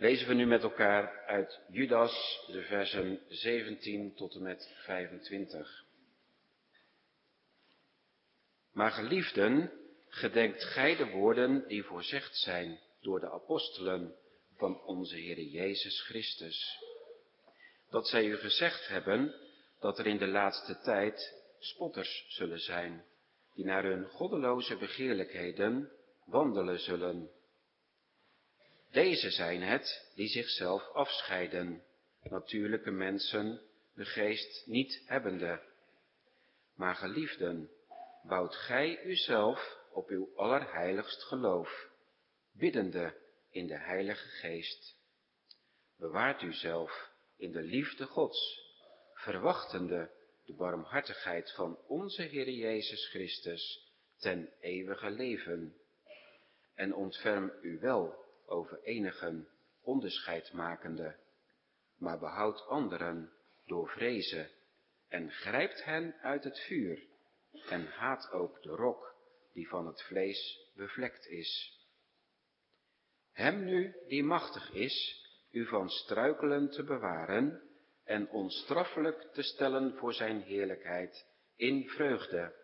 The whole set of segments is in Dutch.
lezen we nu met elkaar uit Judas de versen 17 tot en met 25. Maar geliefden, gedenkt gij de woorden die voorzegd zijn door de apostelen van onze Heer Jezus Christus. Dat zij u gezegd hebben dat er in de laatste tijd spotters zullen zijn, die naar hun goddeloze begeerlijkheden wandelen zullen. Deze zijn het die zichzelf afscheiden, natuurlijke mensen, de geest niet hebbende. Maar geliefden, bouwt gij uzelf op uw allerheiligst geloof, biddende in de Heilige Geest. Bewaart uzelf in de liefde Gods, verwachtende de barmhartigheid van onze Heer Jezus Christus ten eeuwige leven. En ontferm u wel over enigen onderscheid makende, maar behoud anderen door vrezen en grijpt hen uit het vuur en haat ook de rok die van het vlees bevlekt is. Hem nu die machtig is, u van struikelen te bewaren en onstraffelijk te stellen voor zijn heerlijkheid in vreugde.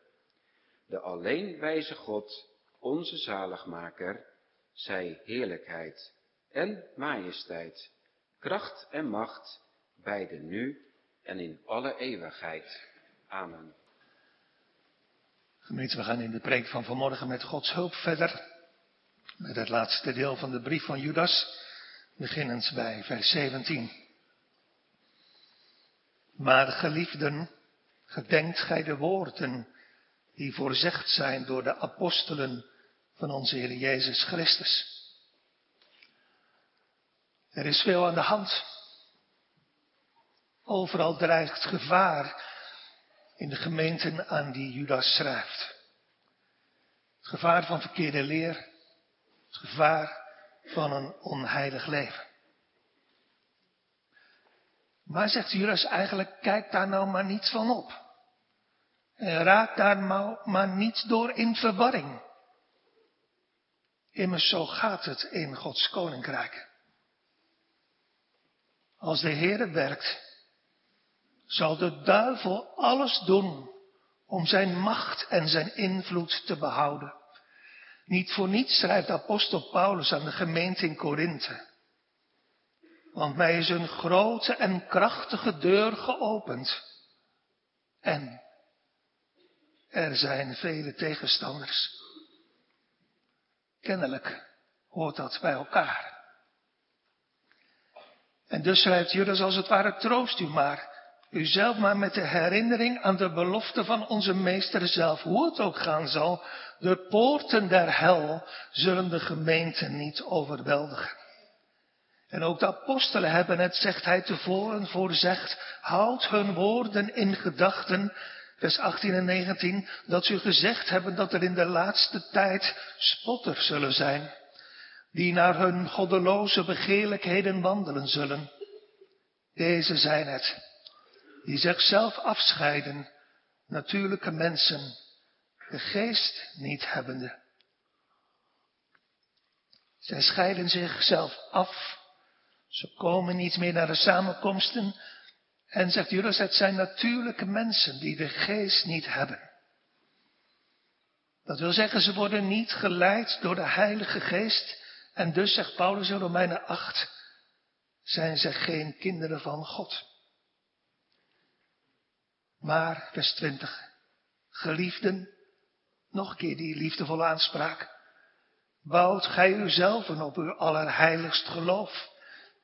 De alleen wijze God, onze zaligmaker, zij heerlijkheid en majesteit, kracht en macht, beide nu en in alle eeuwigheid. Amen. Gemeente, we gaan in de preek van vanmorgen met Gods hulp verder. Met het laatste deel van de brief van Judas, beginnend bij vers 17. Maar geliefden, gedenkt gij de woorden die voorzegd zijn door de apostelen van onze Heer Jezus Christus. Er is veel aan de hand. Overal dreigt gevaar in de gemeenten aan die Judas schrijft. Het gevaar van verkeerde leer, het gevaar van een onheilig leven. Maar zegt Judas eigenlijk, kijk daar nou maar niets van op. En raak daar maar, maar niet door in verwarring. Immers zo gaat het in Gods koninkrijk. Als de Heer werkt, zal de duivel alles doen om zijn macht en zijn invloed te behouden. Niet voor niets schrijft apostel Paulus aan de gemeente in Korinthe. Want mij is een grote en krachtige deur geopend. En er zijn vele tegenstanders. Kennelijk hoort dat bij elkaar. En dus schrijft Judas als het ware troost u maar. U zelf maar met de herinnering aan de belofte van onze meester zelf, hoe het ook gaan zal, de poorten der hel zullen de gemeente niet overweldigen. En ook de apostelen hebben het, zegt hij tevoren, voorzegd, houd hun woorden in gedachten, vers 18 en 19, dat ze gezegd hebben dat er in de laatste tijd spotters zullen zijn, die naar hun goddeloze begeerlijkheden wandelen zullen. Deze zijn het, die zichzelf afscheiden, natuurlijke mensen, de geest niet hebbende. Zij scheiden zichzelf af, ze komen niet meer naar de samenkomsten, en zegt Judas, het zijn natuurlijke mensen die de geest niet hebben. Dat wil zeggen, ze worden niet geleid door de Heilige Geest. En dus, zegt Paulus in Romeinen 8, zijn ze geen kinderen van God. Maar, vers 20, geliefden, nog een keer die liefdevolle aanspraak. Bouwt gij uzelf op uw allerheiligst geloof,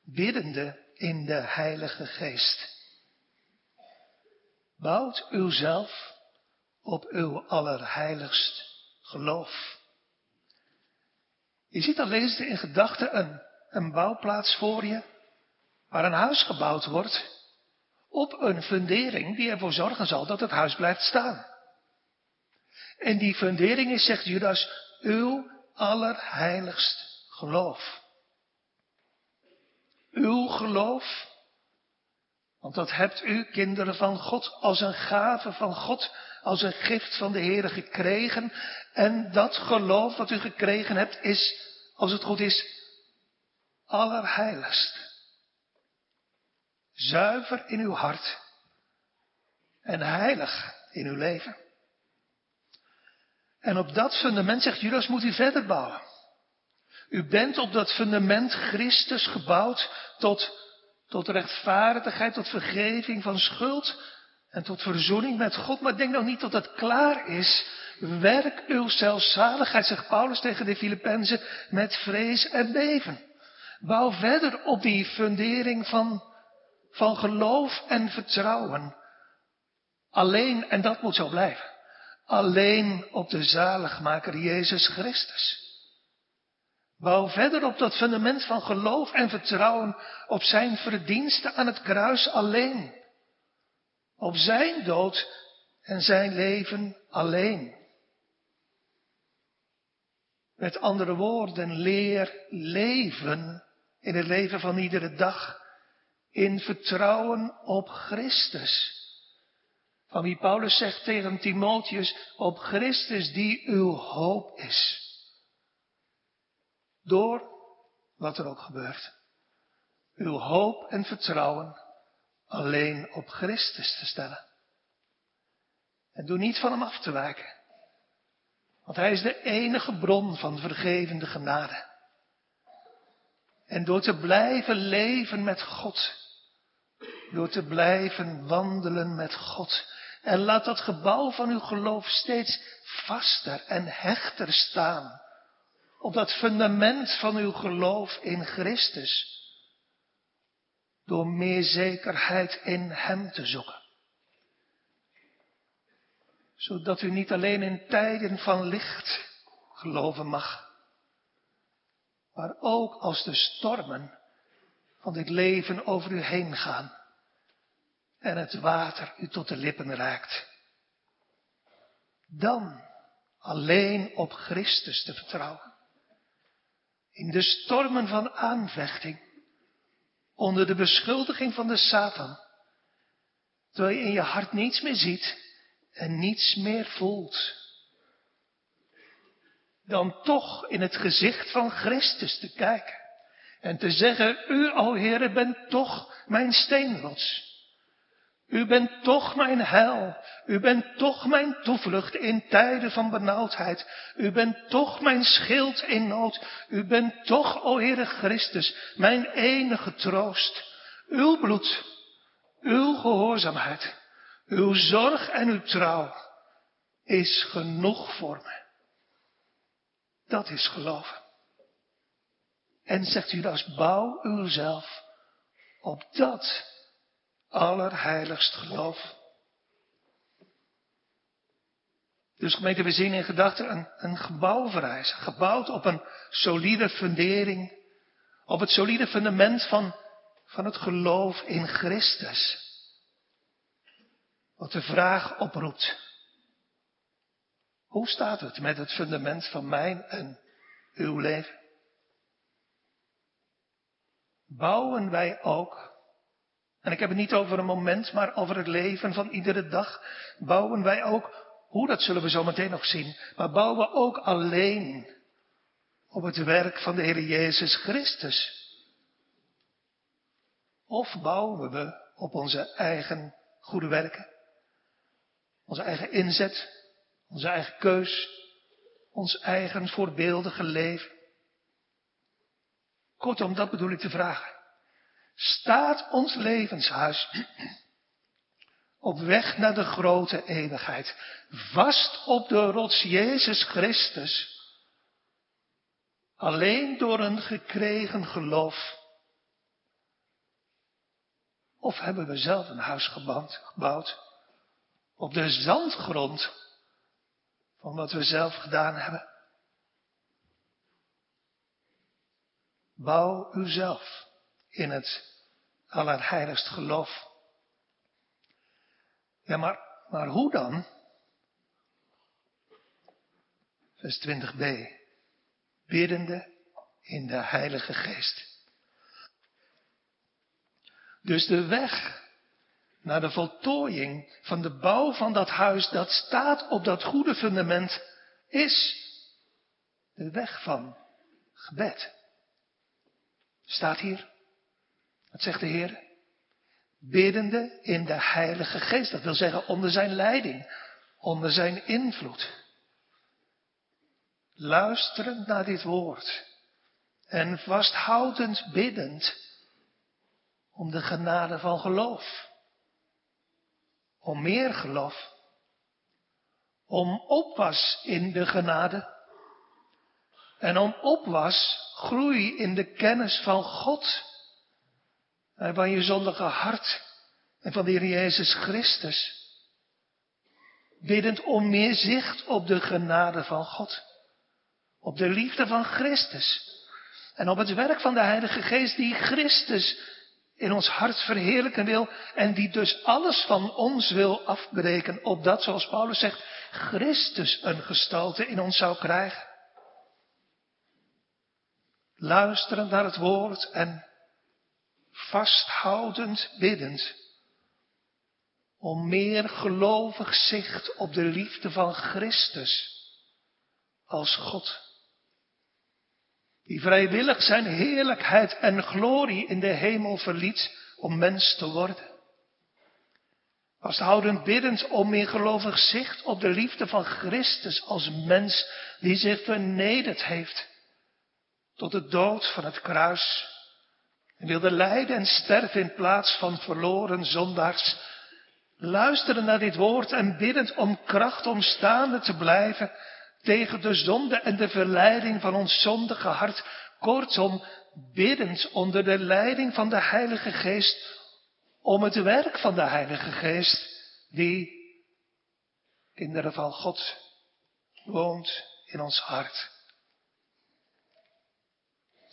biddende in de Heilige Geest. Bouwt uzelf op uw allerheiligst geloof. Je ziet dan lezen in gedachten een, een bouwplaats voor je, waar een huis gebouwd wordt, op een fundering die ervoor zorgen zal dat het huis blijft staan. En die fundering is, zegt Judas, uw allerheiligst geloof. Uw geloof want dat hebt u, kinderen van God, als een gave van God, als een gift van de Heer gekregen. En dat geloof wat u gekregen hebt is, als het goed is, allerheiligst. Zuiver in uw hart en heilig in uw leven. En op dat fundament, zegt Judas, moet u verder bouwen. U bent op dat fundament Christus gebouwd tot, tot rechtvaardigheid, tot vergeving van schuld en tot verzoening met God. Maar denk nog niet tot het klaar is. Werk uw zelfzaligheid, zegt Paulus tegen de Filippenzen, met vrees en beven. Bouw verder op die fundering van, van geloof en vertrouwen. Alleen, en dat moet zo blijven, alleen op de zaligmaker Jezus Christus. Bouw verder op dat fundament van geloof en vertrouwen op zijn verdiensten aan het kruis alleen. Op zijn dood en zijn leven alleen. Met andere woorden, leer leven in het leven van iedere dag in vertrouwen op Christus. Van wie Paulus zegt tegen Timotheus, op Christus die uw hoop is. Door wat er ook gebeurt. Uw hoop en vertrouwen alleen op Christus te stellen. En doe niet van hem af te wijken. Want hij is de enige bron van vergevende genade. En door te blijven leven met God, door te blijven wandelen met God, en laat dat gebouw van uw geloof steeds vaster en hechter staan, op dat fundament van uw geloof in Christus, door meer zekerheid in Hem te zoeken zodat u niet alleen in tijden van licht geloven mag, maar ook als de stormen van dit leven over u heen gaan en het water u tot de lippen raakt. Dan alleen op Christus te vertrouwen. In de stormen van aanvechting, onder de beschuldiging van de Satan, terwijl je in je hart niets meer ziet en niets meer voelt, dan toch in het gezicht van Christus te kijken en te zeggen, U, o Heere, bent toch mijn steenrots. U bent toch mijn heil. U bent toch mijn toevlucht in tijden van benauwdheid. U bent toch mijn schild in nood. U bent toch, o Heere Christus, mijn enige troost. Uw bloed, uw gehoorzaamheid uw zorg en uw trouw is genoeg voor me. Dat is geloven. En zegt u dus, bouw uzelf op dat allerheiligst geloof. Dus gemeente, we zien in gedachten een, een gebouw verrijzen. Gebouwd op een solide fundering. Op het solide fundament van, van het geloof in Christus. Wat de vraag oproept. Hoe staat het met het fundament van mijn en uw leven? Bouwen wij ook, en ik heb het niet over een moment, maar over het leven van iedere dag, bouwen wij ook, hoe dat zullen we zo meteen nog zien, maar bouwen we ook alleen op het werk van de Heer Jezus Christus? Of bouwen we op onze eigen goede werken? Onze eigen inzet, onze eigen keus, ons eigen voorbeeldige leven. Kortom, dat bedoel ik te vragen. Staat ons levenshuis op weg naar de grote eeuwigheid, vast op de rots Jezus Christus, alleen door een gekregen geloof? Of hebben we zelf een huis gebouwd op de zandgrond van wat we zelf gedaan hebben. Bouw uzelf in het allerheiligst geloof. Ja, maar, maar hoe dan? Vers 20b. Biddende in de Heilige Geest. Dus de weg naar de voltooiing van de bouw van dat huis dat staat op dat goede fundament, is de weg van gebed. Staat hier. Wat zegt de Heer? Biddende in de Heilige Geest. Dat wil zeggen onder zijn leiding, onder zijn invloed. Luisterend naar dit woord en vasthoudend biddend om de genade van geloof. Om meer geloof. Om opwas in de genade. En om opwas, groei in de kennis van God. En van je zondige hart. En van de Heer Jezus Christus. Biddend om meer zicht op de genade van God. Op de liefde van Christus. En op het werk van de Heilige Geest die Christus in ons hart verheerlijken wil en die dus alles van ons wil afbreken, opdat, zoals Paulus zegt, Christus een gestalte in ons zou krijgen. Luisterend naar het woord en vasthoudend biddend om meer gelovig zicht op de liefde van Christus als God die vrijwillig zijn heerlijkheid en glorie in de hemel verliet om mens te worden. Vasthoudend biddend om in gelovig zicht op de liefde van Christus als mens die zich vernederd heeft tot de dood van het kruis en wilde lijden en sterven in plaats van verloren zondaars. Luisteren naar dit woord en biddend om kracht om staande te blijven tegen de zonde en de verleiding van ons zondige hart. Kortom, biddend onder de leiding van de Heilige Geest, om het werk van de Heilige Geest, die, kinderen van God, woont in ons hart.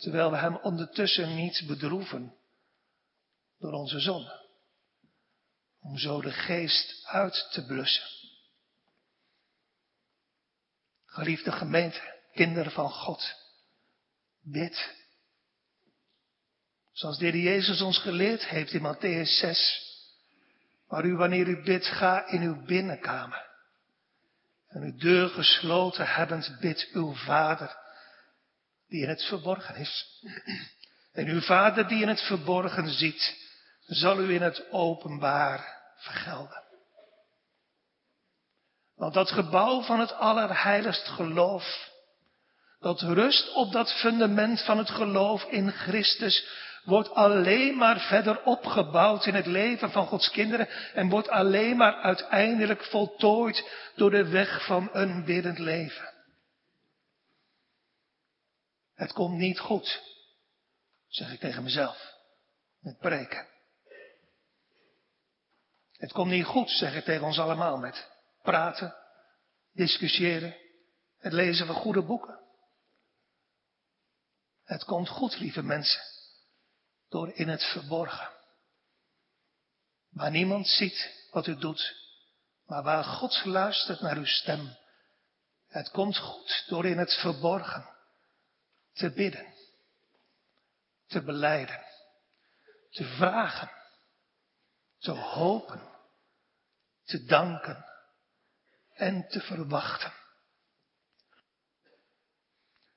Terwijl we Hem ondertussen niet bedroeven door onze zonde, om zo de geest uit te blussen. Geliefde gemeente, kinderen van God, bid. Zoals de Jezus ons geleerd heeft in Matthäus 6. Maar u, wanneer u bidt, ga in uw binnenkamer. En uw deur gesloten hebbend, bid uw Vader, die in het verborgen is. En uw Vader die in het verborgen ziet, zal u in het openbaar vergelden. Want dat gebouw van het allerheiligst geloof, dat rust op dat fundament van het geloof in Christus, wordt alleen maar verder opgebouwd in het leven van Gods kinderen en wordt alleen maar uiteindelijk voltooid door de weg van een biddend leven. Het komt niet goed, zeg ik tegen mezelf, met preken. Het komt niet goed, zeg ik tegen ons allemaal met praten, discussiëren, het lezen van goede boeken. Het komt goed, lieve mensen, door in het verborgen. Waar niemand ziet wat u doet, maar waar God luistert naar uw stem. Het komt goed door in het verborgen te bidden, te beleiden, te vragen, te hopen, te danken en te verwachten.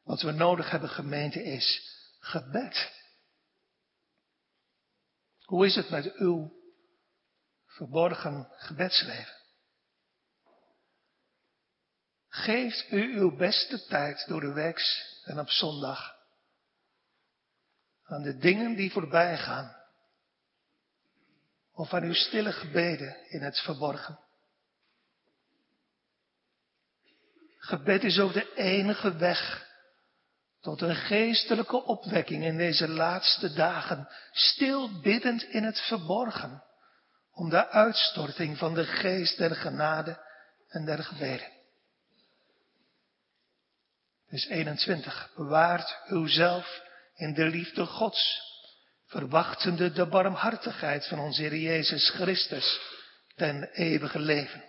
Wat we nodig hebben, gemeente, is gebed. Hoe is het met uw verborgen gebedsleven? Geeft u uw beste tijd door de week en op zondag aan de dingen die voorbij gaan? Of aan uw stille gebeden in het verborgen? Gebed is ook de enige weg tot een geestelijke opwekking in deze laatste dagen, stil biddend in het verborgen, om de uitstorting van de geest der genade en der gebeden. Dus 21. Bewaart uzelf in de liefde Gods, verwachtende de barmhartigheid van onze Heer Jezus Christus ten eeuwige leven.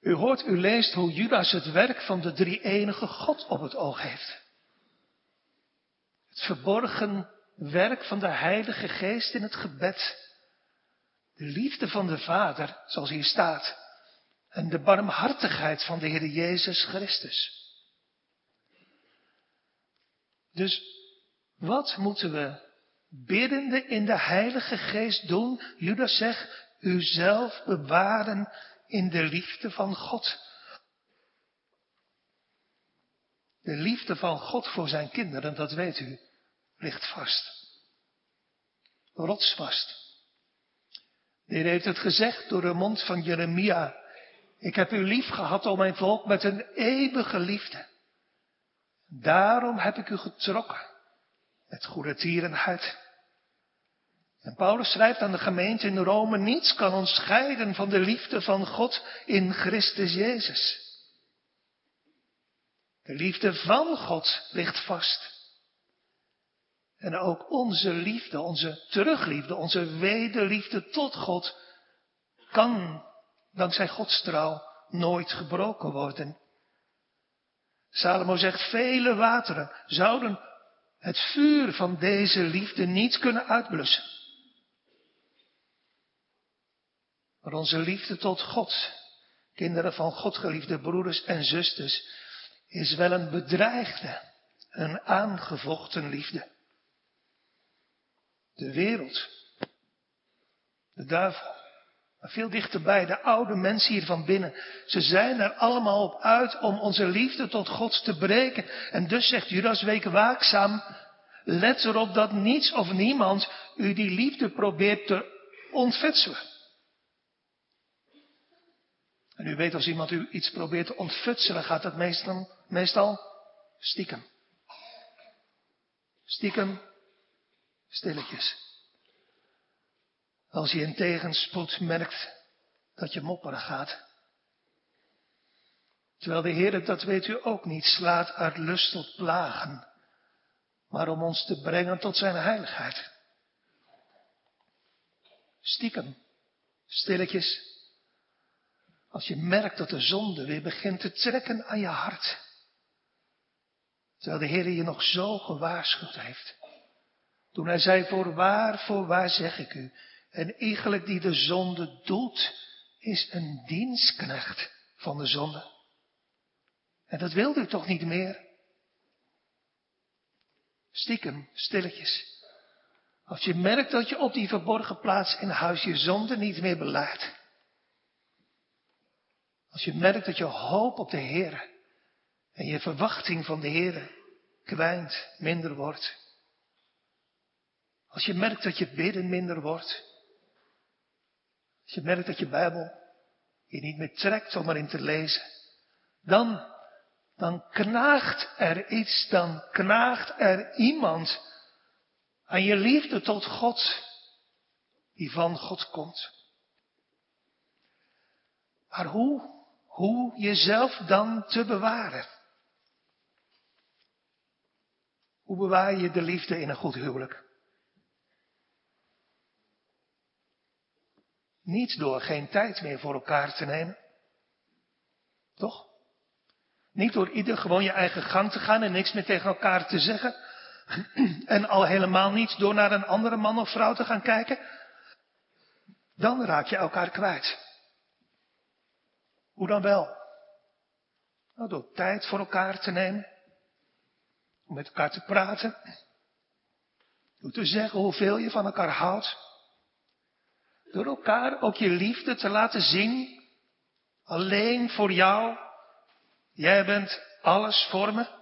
U hoort, u leest hoe Judas het werk van de drie enige God op het oog heeft. Het verborgen werk van de Heilige Geest in het gebed. De liefde van de Vader, zoals hier staat. En de barmhartigheid van de Heer Jezus Christus. Dus Wat moeten we biddende in de Heilige Geest doen? Judas zegt, uzelf bewaren in de liefde van God. De liefde van God voor zijn kinderen, dat weet u, ligt vast. Rotsvast. De Heer heeft het gezegd door de mond van Jeremia. Ik heb u lief gehad, al mijn volk, met een eeuwige liefde. Daarom heb ik u getrokken met goede tierenheid. En Paulus schrijft aan de gemeente in Rome, niets kan ons scheiden van de liefde van God in Christus Jezus. De liefde van God ligt vast. En ook onze liefde, onze terugliefde, onze wederliefde tot God kan dankzij Gods trouw nooit gebroken worden. Salomo zegt, vele wateren zouden het vuur van deze liefde niet kunnen uitblussen. Maar onze liefde tot God, kinderen van God geliefde broeders en zusters, is wel een bedreigde, een aangevochten liefde. De wereld, de duivel, maar veel dichterbij, de oude mensen hier van binnen. Ze zijn er allemaal op uit om onze liefde tot God te breken. En dus zegt Judas, week waakzaam. Let erop dat niets of niemand u die liefde probeert te ontfutselen. En u weet als iemand u iets probeert te ontfutselen, gaat dat meestal, meestal stiekem. Stiekem, stilletjes. Als je in tegenspoed merkt dat je mopperen gaat. Terwijl de Heer, dat weet u ook niet, slaat uit lust tot plagen, maar om ons te brengen tot zijn heiligheid. Stiekem, stilletjes, als je merkt dat de zonde weer begint te trekken aan je hart. Terwijl de Heer je nog zo gewaarschuwd heeft. Toen hij zei, voorwaar, voorwaar zeg ik u, en eigenlijk die de zonde doet, is een dienstknecht van de zonde. En dat wilde u toch niet meer? Stiekem, stilletjes. Als je merkt dat je op die verborgen plaats in huis je zonde niet meer beleidt. Als je merkt dat je hoop op de Heer en je verwachting van de Heer kwijnt, minder wordt. Als je merkt dat je bidden minder wordt. Als je merkt dat je Bijbel je niet meer trekt om erin te lezen. Dan, dan knaagt er iets, dan knaagt er iemand aan je liefde tot God, die van God komt. Maar hoe, hoe jezelf dan te bewaren? Hoe bewaar je de liefde in een goed huwelijk? Niet door geen tijd meer voor elkaar te nemen. Toch? Niet door ieder gewoon je eigen gang te gaan en niks meer tegen elkaar te zeggen. En al helemaal niet door naar een andere man of vrouw te gaan kijken. Dan raak je elkaar kwijt. Hoe dan wel? Nou, door tijd voor elkaar te nemen. Om met elkaar te praten. Door te zeggen hoeveel je van elkaar houdt. Door elkaar ook je liefde te laten zien. Alleen voor jou. Jij bent alles voor me.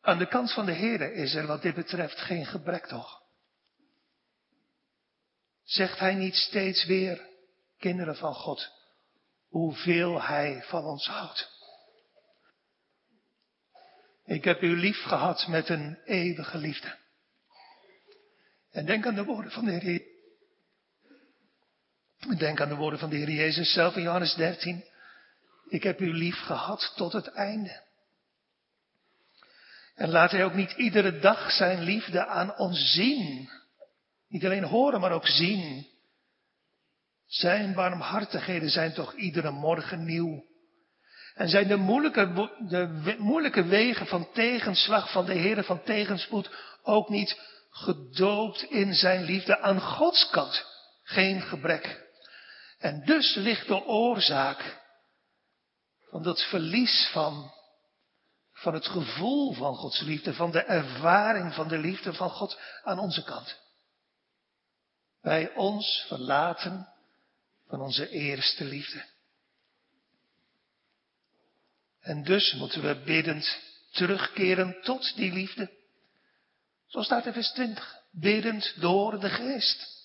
Aan de kant van de Heer is er wat dit betreft geen gebrek toch? Zegt Hij niet steeds weer, kinderen van God, hoeveel Hij van ons houdt? Ik heb u lief gehad met een eeuwige liefde. En denk aan de woorden van de Heer. Denk aan de woorden van de Heer Jezus zelf in Johannes 13. Ik heb u lief gehad tot het einde. En laat Hij ook niet iedere dag zijn liefde aan ons zien. Niet alleen horen, maar ook zien. Zijn barmhartigheden zijn toch iedere morgen nieuw. En zijn de moeilijke, de moeilijke wegen van tegenslag van de Heer van tegenspoed ook niet gedoopt in zijn liefde aan Gods kant. Geen gebrek. En dus ligt de oorzaak van dat verlies van, van het gevoel van Gods liefde, van de ervaring van de liefde van God aan onze kant. Bij ons verlaten van onze eerste liefde. En dus moeten we biddend terugkeren tot die liefde. Zo staat in vers 20. Biddend door de geest.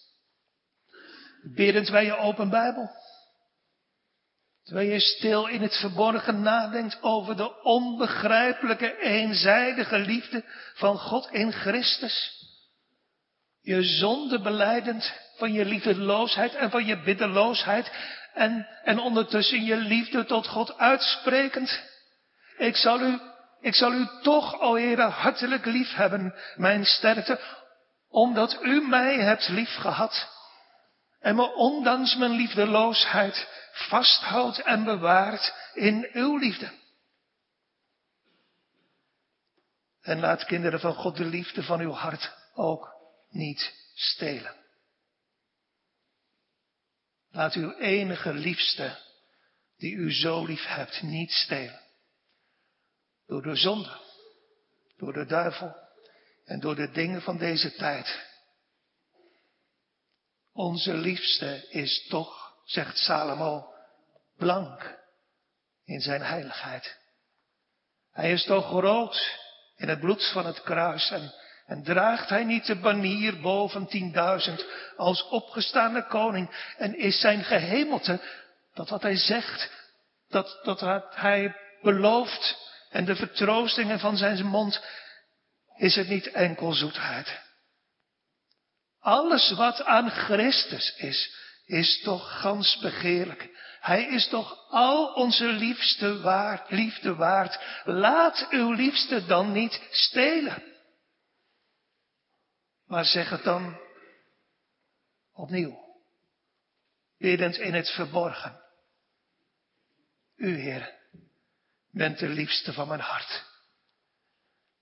Biddend bij je open Bijbel. Terwijl je stil in het verborgen nadenkt over de onbegrijpelijke, eenzijdige liefde van God in Christus. Je zonde beleidend van je liefdeloosheid en van je biddeloosheid en, en ondertussen je liefde tot God uitsprekend. Ik zal u, ik zal u toch, o Heere, hartelijk lief hebben, mijn sterkte, omdat u mij hebt lief gehad en me ondanks mijn liefdeloosheid vasthoudt en bewaart in uw liefde. En laat kinderen van God de liefde van uw hart ook niet stelen. Laat uw enige liefste, die u zo lief hebt, niet stelen. Door de zonde, door de duivel en door de dingen van deze tijd. Onze liefste is toch, zegt Salomo, blank in zijn heiligheid. Hij is toch groot in het bloed van het kruis en, en draagt hij niet de banier boven tienduizend als opgestaande koning en is zijn gehemelte dat wat hij zegt, dat, dat hij belooft en de vertroostingen van zijn mond, is het niet enkel zoetheid. Alles wat aan Christus is, is toch gans begeerlijk. Hij is toch al onze liefste waard, liefde waard. Laat uw liefste dan niet stelen. Maar zeg het dan opnieuw, biddend in het verborgen. U, Heer, bent de liefste van mijn hart.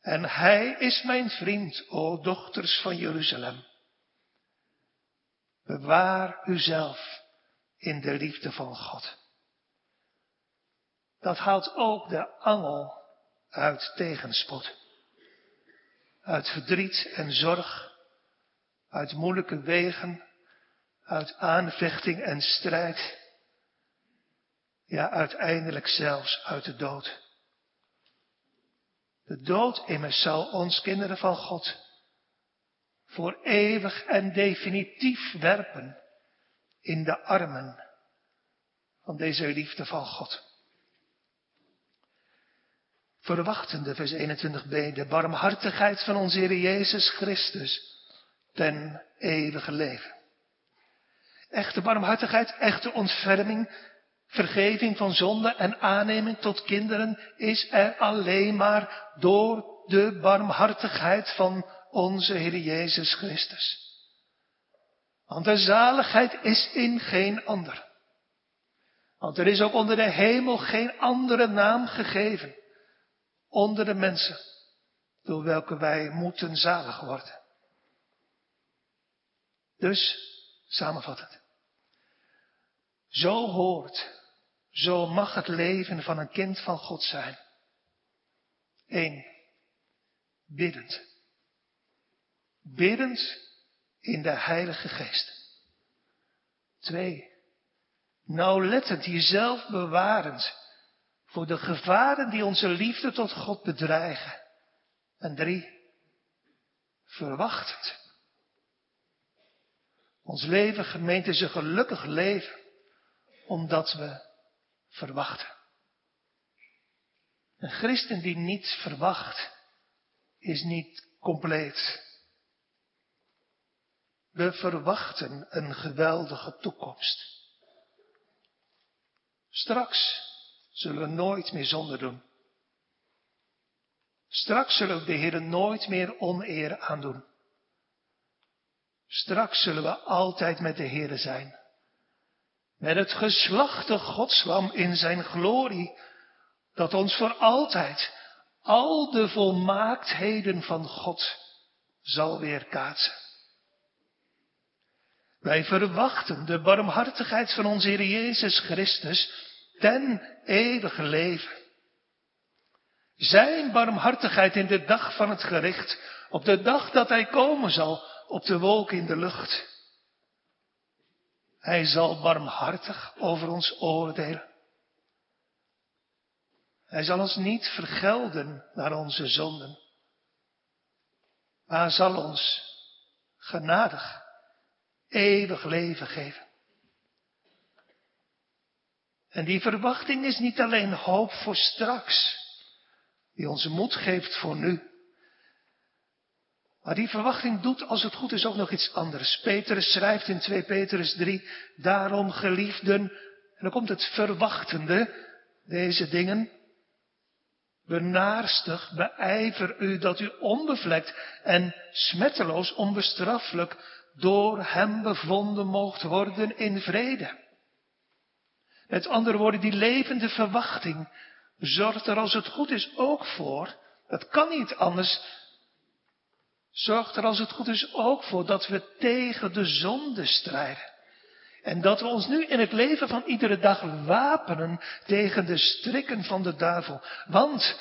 En Hij is mijn vriend, o dochters van Jeruzalem. Bewaar uzelf in de liefde van God. Dat haalt ook de angel uit tegenspoed. Uit verdriet en zorg, uit moeilijke wegen, uit aanvechting en strijd. Ja, uiteindelijk zelfs uit de dood. De dood immers zal ons kinderen van God voor eeuwig en definitief werpen in de armen van deze liefde van God. Verwachtende, vers 21b, de barmhartigheid van onze Heer Jezus Christus ten eeuwige leven. Echte barmhartigheid, echte ontferming, vergeving van zonde en aanneming tot kinderen is er alleen maar door de barmhartigheid van onze Heer Jezus Christus. Want de zaligheid is in geen ander. Want er is ook onder de hemel geen andere naam gegeven onder de mensen door welke wij moeten zalig worden. Dus, samenvattend. Zo hoort, zo mag het leven van een kind van God zijn. Eén, biddend. Biddend in de Heilige Geest. Twee, nauwlettend jezelf bewarend voor de gevaren die onze liefde tot God bedreigen. En drie, verwachtend. Ons leven, gemeente, is een gelukkig leven, omdat we verwachten. Een christen die niet verwacht, is niet compleet. We verwachten een geweldige toekomst. Straks zullen we nooit meer zonde doen. Straks zullen we de Heer nooit meer oneer aandoen. Straks zullen we altijd met de Heer zijn. Met het geslachte Godslam in zijn glorie, dat ons voor altijd al de volmaaktheden van God zal weerkaatsen. Wij verwachten de barmhartigheid van onze Heer Jezus Christus ten eeuwige leven. Zijn barmhartigheid in de dag van het gericht, op de dag dat hij komen zal, op de wolk in de lucht. Hij zal barmhartig over ons oordelen. Hij zal ons niet vergelden naar onze zonden, maar zal ons genadig eeuwig leven geven. En die verwachting is niet alleen hoop voor straks, die ons moed geeft voor nu. Maar die verwachting doet, als het goed is, ook nog iets anders. Petrus schrijft in 2 Petrus 3, daarom geliefden, en dan komt het verwachtende, deze dingen. Benaarstig beijver u dat u onbevlekt en smetteloos onbestraffelijk door hem bevonden mocht worden in vrede. Met andere woorden, die levende verwachting zorgt er als het goed is ook voor, dat kan niet anders, zorgt er als het goed is ook voor dat we tegen de zonde strijden. En dat we ons nu in het leven van iedere dag wapenen tegen de strikken van de duivel. Want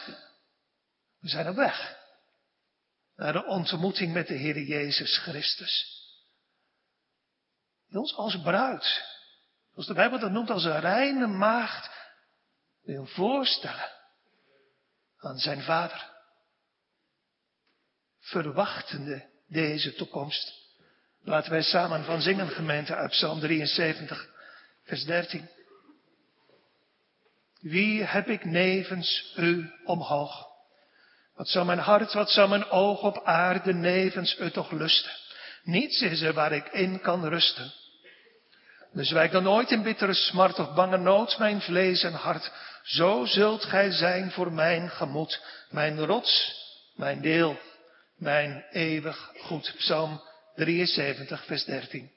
we zijn op weg naar de ontmoeting met de Heer Jezus Christus. Die ons als bruid, zoals de Bijbel dat noemt, als een reine maagd, wil voorstellen aan zijn vader. Verwachtende deze toekomst. Laten wij samen van zingen, gemeente, uit Psalm 73, vers 13. Wie heb ik nevens u omhoog? Wat zou mijn hart, wat zou mijn oog op aarde nevens u toch lusten? Niets is er waar ik in kan rusten. Dus wijk dan nooit in bittere smart of bange nood mijn vlees en hart. Zo zult gij zijn voor mijn gemoed, mijn rots, mijn deel, mijn eeuwig goed. Psalm 73, vers 13.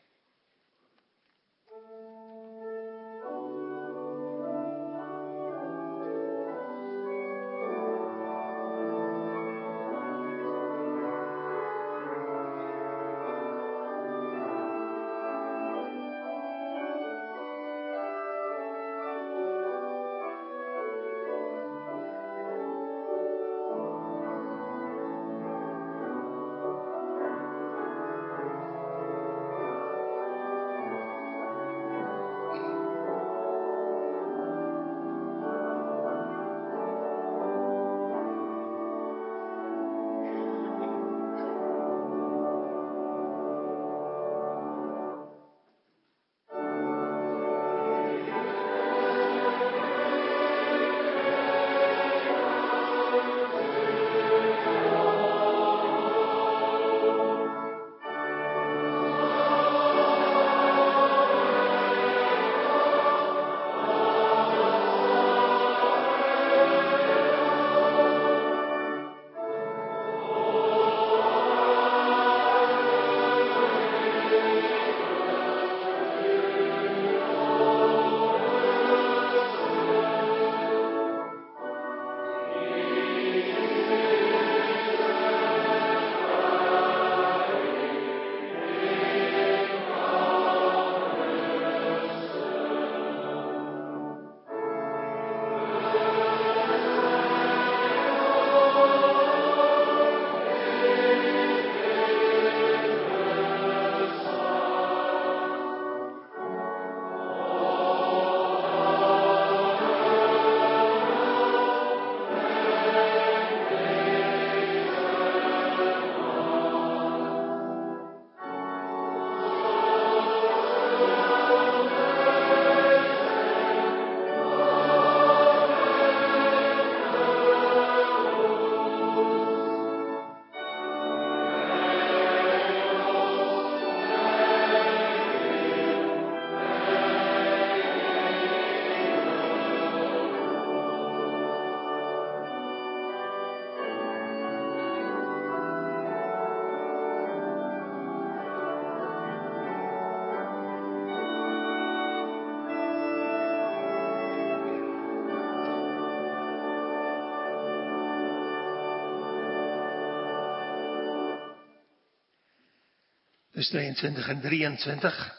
Dus 22 en 23.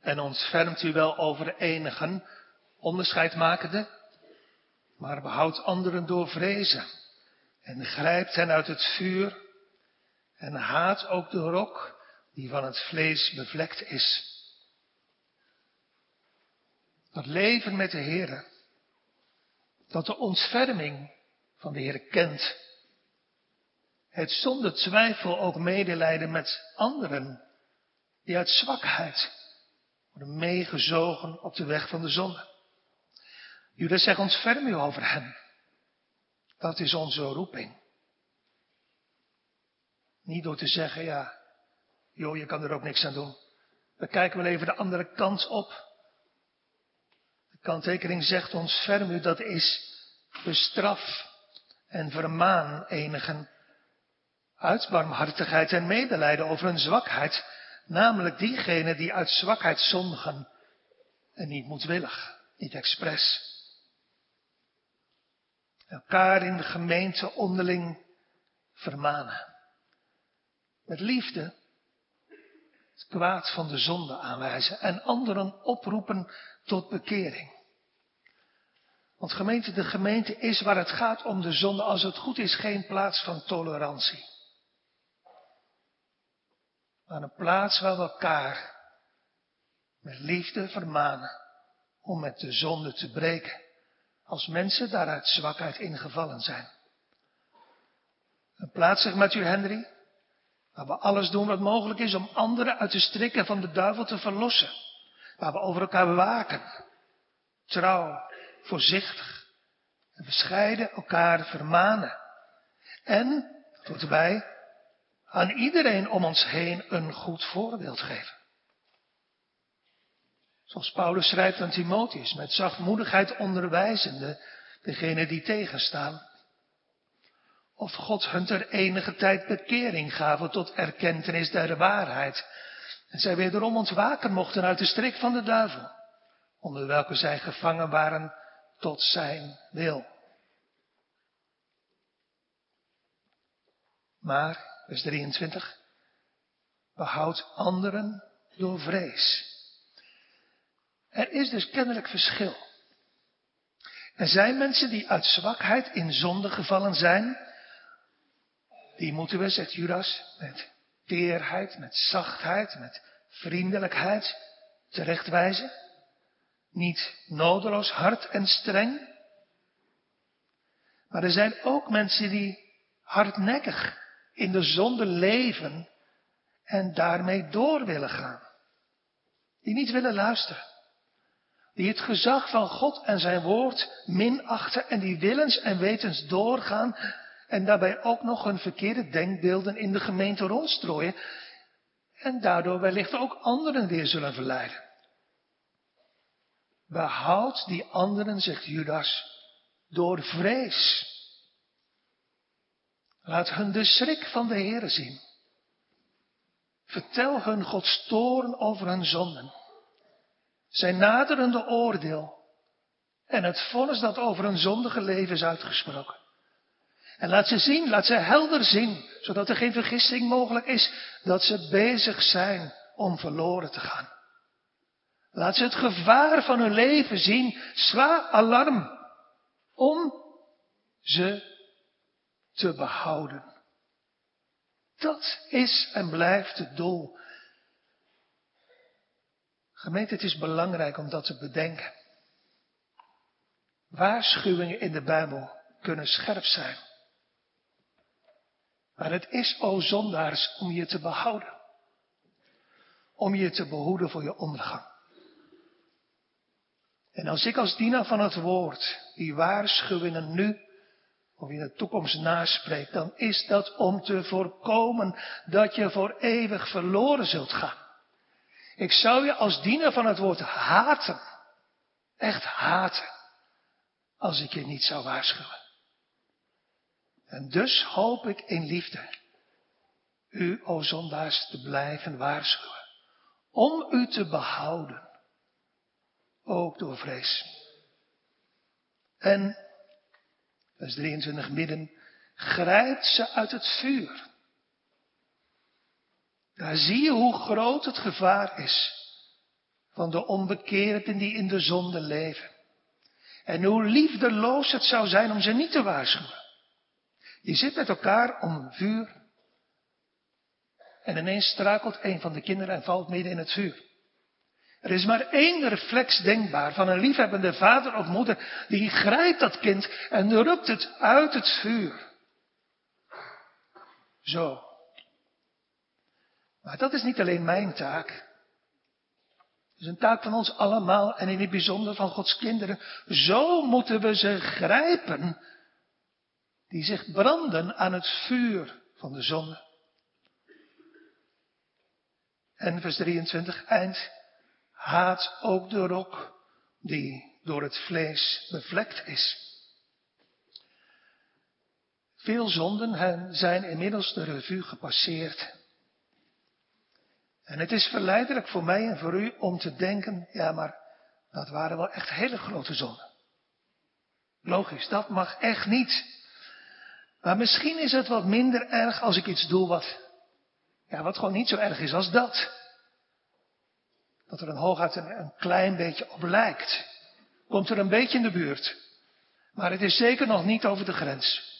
En ontfermt u wel over enigen, onderscheid makende, maar behoudt anderen door vrezen en grijpt hen uit het vuur en haat ook de rok die van het vlees bevlekt is. Dat leven met de Heer, dat de ontferming van de Heer kent, het zonder twijfel ook medelijden met anderen die uit zwakheid worden meegezogen op de weg van de zonde. Judas zegt, ontferm u over hen. Dat is onze roeping. Niet door te zeggen, ja, joh, je kan er ook niks aan doen. We kijken wel even de andere kant op. De kanttekening zegt ons u, dat is bestraf en vermaan enigen uit barmhartigheid en medelijden over hun zwakheid, namelijk diegenen die uit zwakheid zondigen en niet moedwillig, niet expres. Elkaar in de gemeente onderling vermanen. Met liefde het kwaad van de zonde aanwijzen en anderen oproepen tot bekering. Want gemeente, de gemeente is waar het gaat om de zonde, als het goed is, geen plaats van tolerantie. Maar een plaats waar we elkaar met liefde vermanen om met de zonde te breken, als mensen daaruit zwakheid ingevallen zijn. Een plaats, zegt Matthew Henry, waar we alles doen wat mogelijk is om anderen uit de strikken van de duivel te verlossen. Waar we over elkaar bewaken, trouw, voorzichtig en bescheiden elkaar vermanen. En, tot erbij, aan iedereen om ons heen een goed voorbeeld geven. Zoals Paulus schrijft aan Timotheus, met zachtmoedigheid onderwijzende degene die tegenstaan. Of God hun ter enige tijd bekering gaven tot erkentenis der waarheid. En zij wederom ontwaken mochten uit de strik van de duivel, onder welke zij gevangen waren tot zijn wil. Maar vers 23. Behoud anderen door vrees. Er is dus kennelijk verschil. Er zijn mensen die uit zwakheid in zonde gevallen zijn. Die moeten we, zegt Judas, met teerheid, met zachtheid, met vriendelijkheid terechtwijzen. Niet nodeloos hard en streng. Maar er zijn ook mensen die hardnekkig in de zonde leven en daarmee door willen gaan. Die niet willen luisteren. Die het gezag van God en zijn woord minachten en die willens en wetens doorgaan en daarbij ook nog hun verkeerde denkbeelden in de gemeente rondstrooien en daardoor wellicht ook anderen weer zullen verleiden. Behoud die anderen, zegt Judas, door vrees. Laat hun de schrik van de Heere zien. Vertel hun Gods toorn over hun zonden. Zijn naderende oordeel. En het vonnis dat over hun zondige leven is uitgesproken. En laat ze zien, laat ze helder zien, zodat er geen vergissing mogelijk is dat ze bezig zijn om verloren te gaan. Laat ze het gevaar van hun leven zien, sla alarm, om ze te behouden. Dat is en blijft het doel. Gemeente, het is belangrijk om dat te bedenken. Waarschuwingen in de Bijbel kunnen scherp zijn. Maar het is, o zondaars, om je te behouden. Om je te behoeden voor je ondergang. En als ik als dienaar van het woord die waarschuwingen nu of in de toekomst naspreekt, dan is dat om te voorkomen dat je voor eeuwig verloren zult gaan. Ik zou je als diener van het woord haten, echt haten, als ik je niet zou waarschuwen. En dus hoop ik in liefde u, o zondaars, te blijven waarschuwen, om u te behouden, ook door vrees. En vers 23 midden, grijpt ze uit het vuur. Daar zie je hoe groot het gevaar is van de onbekeerden die in de zonde leven. En hoe liefdeloos het zou zijn om ze niet te waarschuwen. Je zit met elkaar om een vuur. En ineens struikelt een van de kinderen en valt midden in het vuur. Er is maar één reflex denkbaar van een liefhebbende vader of moeder. Die grijpt dat kind en rukt het uit het vuur. Zo. Maar dat is niet alleen mijn taak. Het is een taak van ons allemaal en in het bijzonder van Gods kinderen. Zo moeten we ze grijpen die zich branden aan het vuur van de zonde. En vers 23 eind. Haat ook de rok die door het vlees bevlekt is. Veel zonden zijn inmiddels de revue gepasseerd. En het is verleidelijk voor mij en voor u om te denken, ja maar dat waren wel echt hele grote zonden. Logisch, dat mag echt niet. Maar misschien is het wat minder erg als ik iets doe wat, ja, wat gewoon niet zo erg is als dat. Dat er een hooguit een, een klein beetje op lijkt. Komt er een beetje in de buurt. Maar het is zeker nog niet over de grens.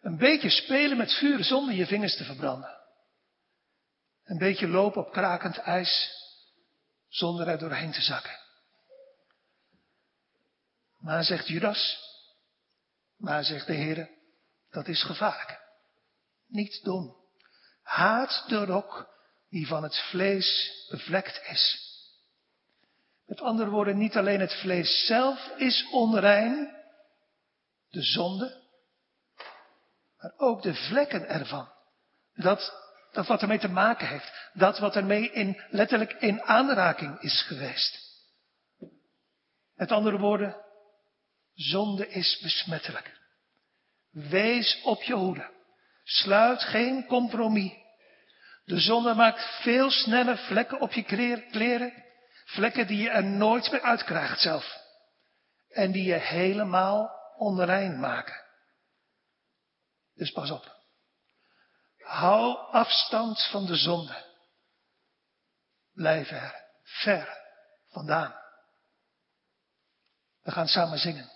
Een beetje spelen met vuur zonder je vingers te verbranden. Een beetje lopen op krakend ijs zonder er doorheen te zakken. Maar zegt Judas, maar zegt de Heer, dat is gevaarlijk. Niet doen. Haat de rok die van het vlees bevlekt is. Met andere woorden, niet alleen het vlees zelf is onrein, de zonde, maar ook de vlekken ervan. Dat, dat wat ermee te maken heeft. Dat wat ermee in, letterlijk in aanraking is geweest. Met andere woorden, zonde is besmettelijk. Wees op je hoede. Sluit geen compromis. De zonde maakt veel sneller vlekken op je kleren. Vlekken die je er nooit meer uitkrijgt zelf. En die je helemaal onrein maken. Dus pas op. Hou afstand van de zonde. Blijf er ver vandaan. We gaan samen zingen.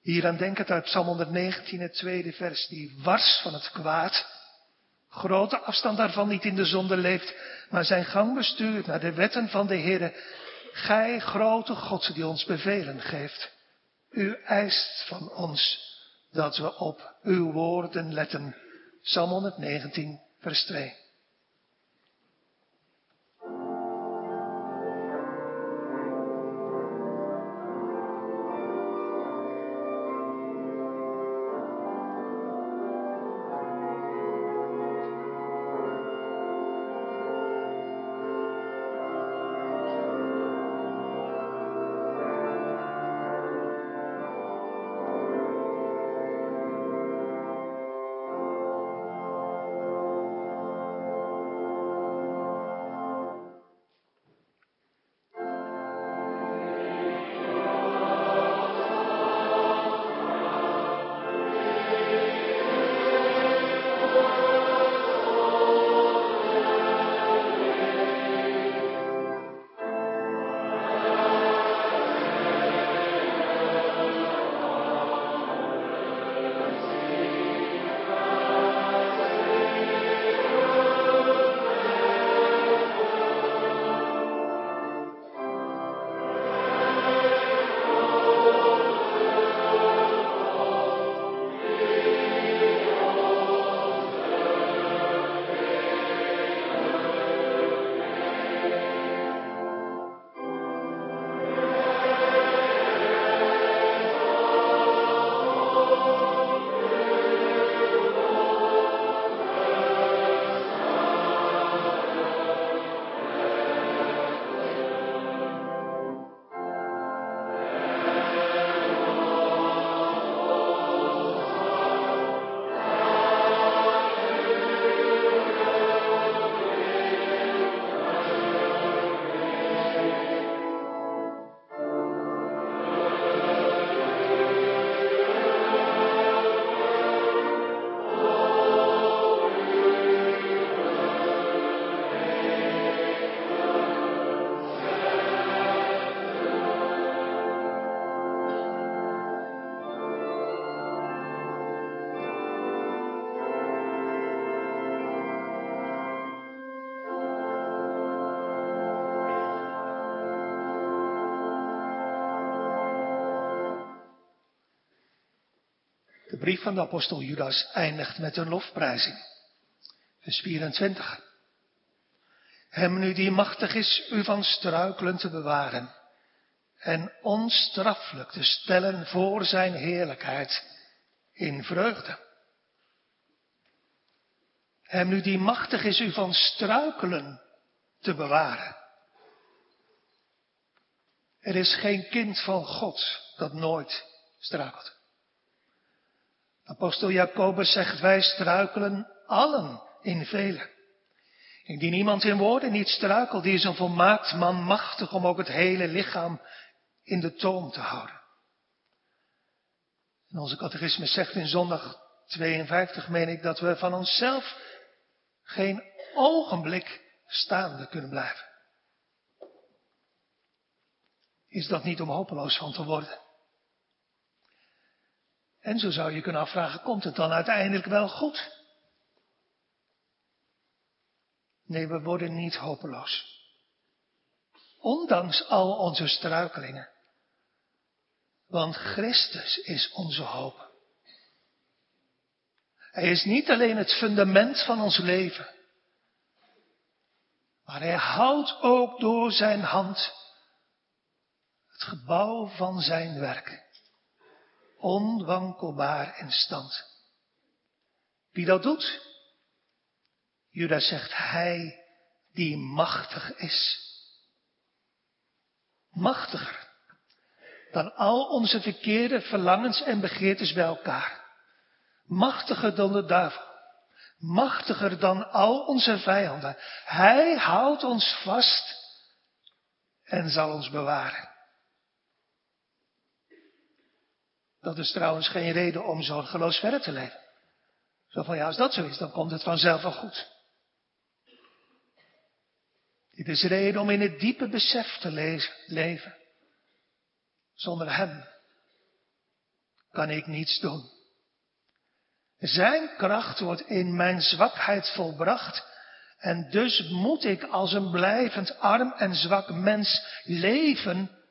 Hier aan denken uit Psalm 119, het tweede vers, die wars van het kwaad. Grote afstand daarvan niet in de zonde leeft, maar zijn gang bestuurt naar de wetten van de Heere. Gij, grote God, die ons bevelen geeft. U eist van ons dat we op uw woorden letten. Psalm 119, vers 2. Brief van de apostel Judas eindigt met een lofprijzing. Vers 24. Hem nu die machtig is u van struikelen te bewaren en onstraffelijk te stellen voor zijn heerlijkheid in vreugde. Hem nu die machtig is u van struikelen te bewaren. Er is geen kind van God dat nooit struikelt. Apostel Jacobus zegt wij struikelen allen in velen. Indien iemand in woorden niet struikelt, die is een volmaakt man machtig om ook het hele lichaam in de toom te houden. En onze catechismus zegt in zondag 52, meen ik, dat we van onszelf geen ogenblik staande kunnen blijven. Is dat niet om hopeloos van te worden? En zo zou je kunnen afvragen, komt het dan uiteindelijk wel goed? Nee, we worden niet hopeloos. Ondanks al onze struikelingen. Want Christus is onze hoop. Hij is niet alleen het fundament van ons leven. Maar hij houdt ook door zijn hand het gebouw van zijn werk onwankelbaar in stand. Wie dat doet? Judas zegt hij die machtig is. Machtiger dan al onze verkeerde verlangens en begeertes bij elkaar. Machtiger dan de duivel. Machtiger dan al onze vijanden. Hij houdt ons vast en zal ons bewaren. Dat is trouwens geen reden om zorgeloos verder te leven. Zo van ja, als dat zo is, dan komt het vanzelf wel goed. Dit is reden om in het diepe besef te leven. Zonder Hem kan ik niets doen. Zijn kracht wordt in mijn zwakheid volbracht. En dus moet ik als een blijvend arm en zwak mens leven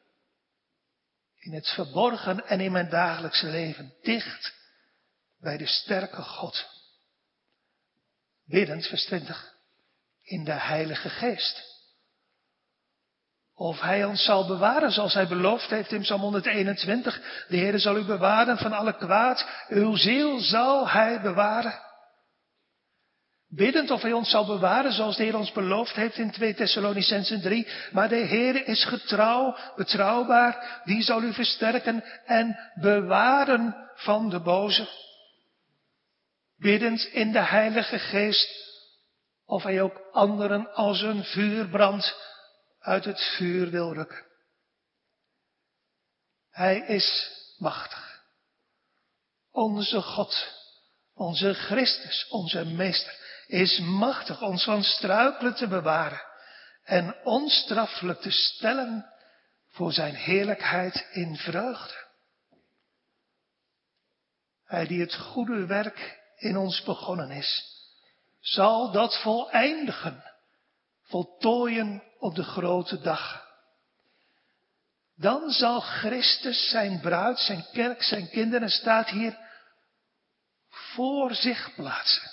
in het verborgen en in mijn dagelijkse leven, dicht bij de sterke God. Biddend, vers 20, in de Heilige Geest. Of Hij ons zal bewaren zoals Hij beloofd heeft in Psalm 121. De Heer zal u bewaren van alle kwaad. Uw ziel zal Hij bewaren. Biddend of hij ons zal bewaren zoals de Heer ons beloofd heeft in 2 Thessalonicensen 3. Maar de Heer is getrouw, betrouwbaar, die zal u versterken en bewaren van de boze. Biddend in de Heilige Geest of hij ook anderen als een vuurbrand uit het vuur wil rukken. Hij is machtig. Onze God, onze Christus, onze Meester is machtig ons van struikelen te bewaren en onstraffelijk te stellen voor zijn heerlijkheid in vreugde. Hij die het goede werk in ons begonnen is, zal dat voleindigen, voltooien op de grote dag. Dan zal Christus zijn bruid, zijn kerk, zijn kinderen, staat hier, voor zich plaatsen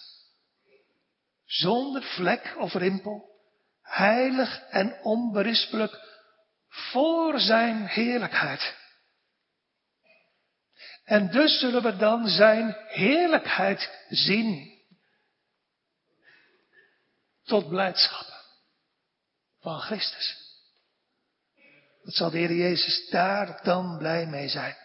zonder vlek of rimpel, heilig en onberispelijk voor zijn heerlijkheid. En dus zullen we dan zijn heerlijkheid zien. Tot blijdschap van Christus. Dat zal de Heer Jezus daar dan blij mee zijn.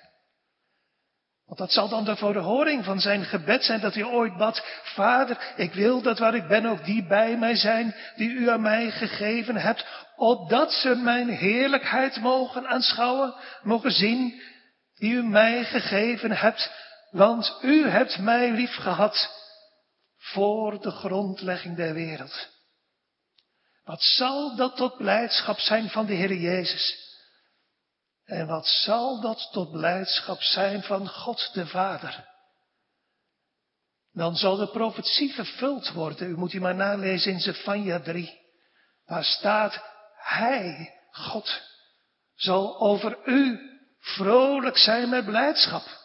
Want dat zal dan de verhoring van zijn gebed zijn dat hij ooit bad, Vader, ik wil dat waar ik ben ook die bij mij zijn, die u aan mij gegeven hebt, opdat ze mijn heerlijkheid mogen aanschouwen, mogen zien, die u mij gegeven hebt, want u hebt mij lief gehad voor de grondlegging der wereld. Wat zal dat tot blijdschap zijn van de Heer Jezus? En wat zal dat tot blijdschap zijn van God de Vader? Dan zal de profetie vervuld worden. U moet die maar nalezen in Zephania 3. Waar staat, Hij, God, zal over u vrolijk zijn met blijdschap.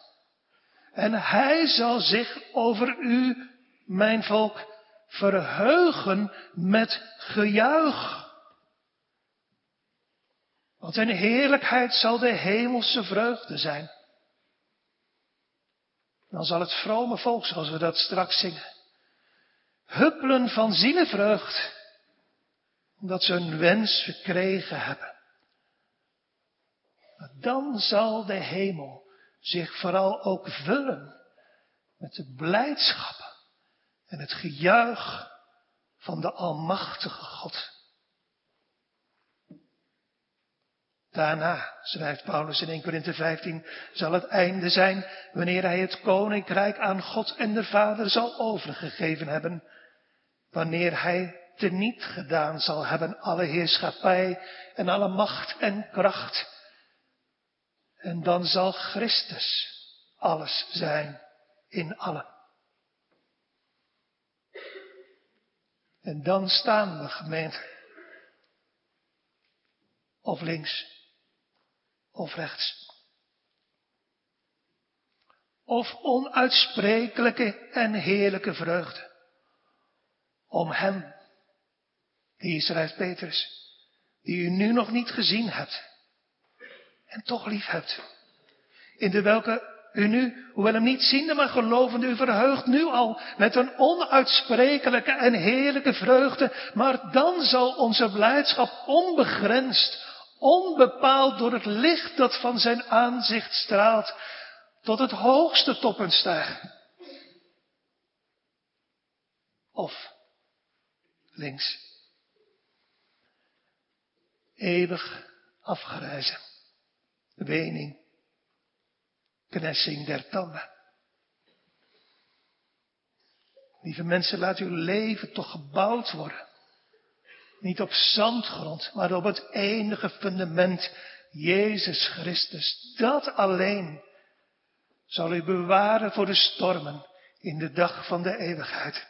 En hij zal zich over u, mijn volk, verheugen met gejuich. Want zijn heerlijkheid zal de hemelse vreugde zijn. Dan zal het vrome volk, zoals we dat straks zingen, huppelen van zielevreugd, omdat ze een wens verkregen hebben. Maar dan zal de hemel zich vooral ook vullen met de blijdschap en het gejuich van de Almachtige God. Daarna, schrijft Paulus in 1 Korinthe 15, zal het einde zijn wanneer hij het koninkrijk aan God en de Vader zal overgegeven hebben. Wanneer hij teniet gedaan zal hebben alle heerschappij en alle macht en kracht. En dan zal Christus alles zijn in allen. En dan staan we gemeente. Of links of rechts. Of onuitsprekelijke en heerlijke vreugde. Om hem, die schrijft Petrus, die u nu nog niet gezien hebt. En toch lief hebt. In de welke u nu, hoewel hem niet ziende, maar gelovende, u verheugt nu al met een onuitsprekelijke en heerlijke vreugde. Maar dan zal onze blijdschap onbegrensd onbepaald door het licht dat van zijn aanzicht straalt, tot het hoogste toppunt stijgen. Of links, eeuwig afgereizen, wening, knessing der tanden. Lieve mensen, laat uw leven toch gebouwd worden niet op zandgrond, maar op het enige fundament, Jezus Christus. Dat alleen zal u bewaren voor de stormen in de dag van de eeuwigheid.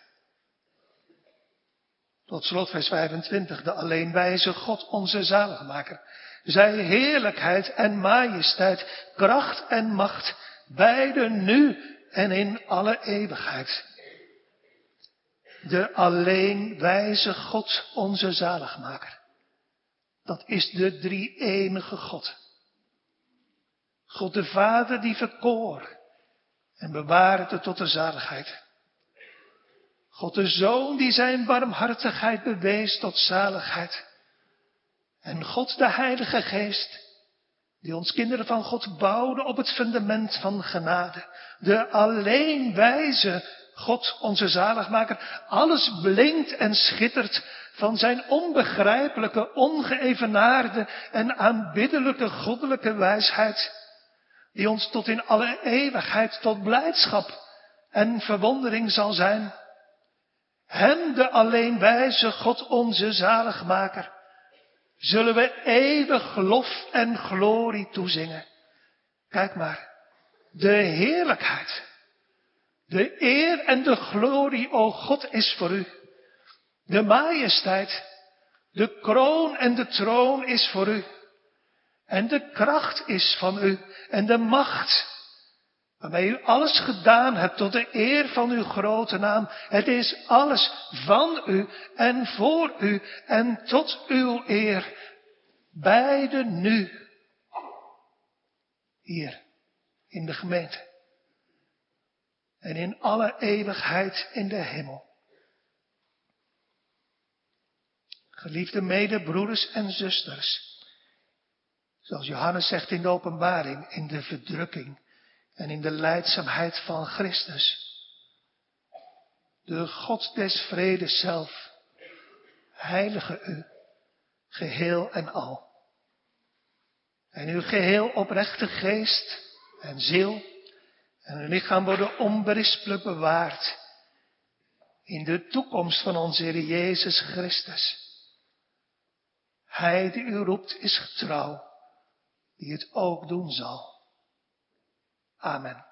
Tot slot vers 25, de alleenwijze God, onze zaligmaker. Zij heerlijkheid en majesteit, kracht en macht, beide nu en in alle eeuwigheid de alleen wijze God, onze zaligmaker. Dat is de drie enige God. God de Vader die verkoor en bewaarde tot de zaligheid. God de Zoon die zijn barmhartigheid bewees tot zaligheid. En God de Heilige Geest die ons kinderen van God bouwde op het fundament van genade. De alleen wijze God, onze zaligmaker, alles blinkt en schittert van zijn onbegrijpelijke, ongeëvenaarde en aanbiddelijke goddelijke wijsheid, die ons tot in alle eeuwigheid tot blijdschap en verwondering zal zijn. Hem, de alleen wijze God, onze zaligmaker, zullen we eeuwig lof en glorie toezingen. Kijk maar, de heerlijkheid de eer en de glorie, o God, is voor u. De majesteit, de kroon en de troon is voor u. En de kracht is van u en de macht, waarmee u alles gedaan hebt tot de eer van uw grote naam. Het is alles van u en voor u en tot uw eer. Beide nu. Hier in de gemeente en in alle eeuwigheid in de hemel. Geliefde medebroeders en zusters, zoals Johannes zegt in de openbaring, in de verdrukking en in de leidzaamheid van Christus. De God des vredes zelf, heilige u, geheel en al. En uw geheel oprechte geest en ziel en hun lichaam worden onberispelijk bewaard in de toekomst van onze Heer Jezus Christus. Hij die u roept is getrouw, die het ook doen zal. Amen.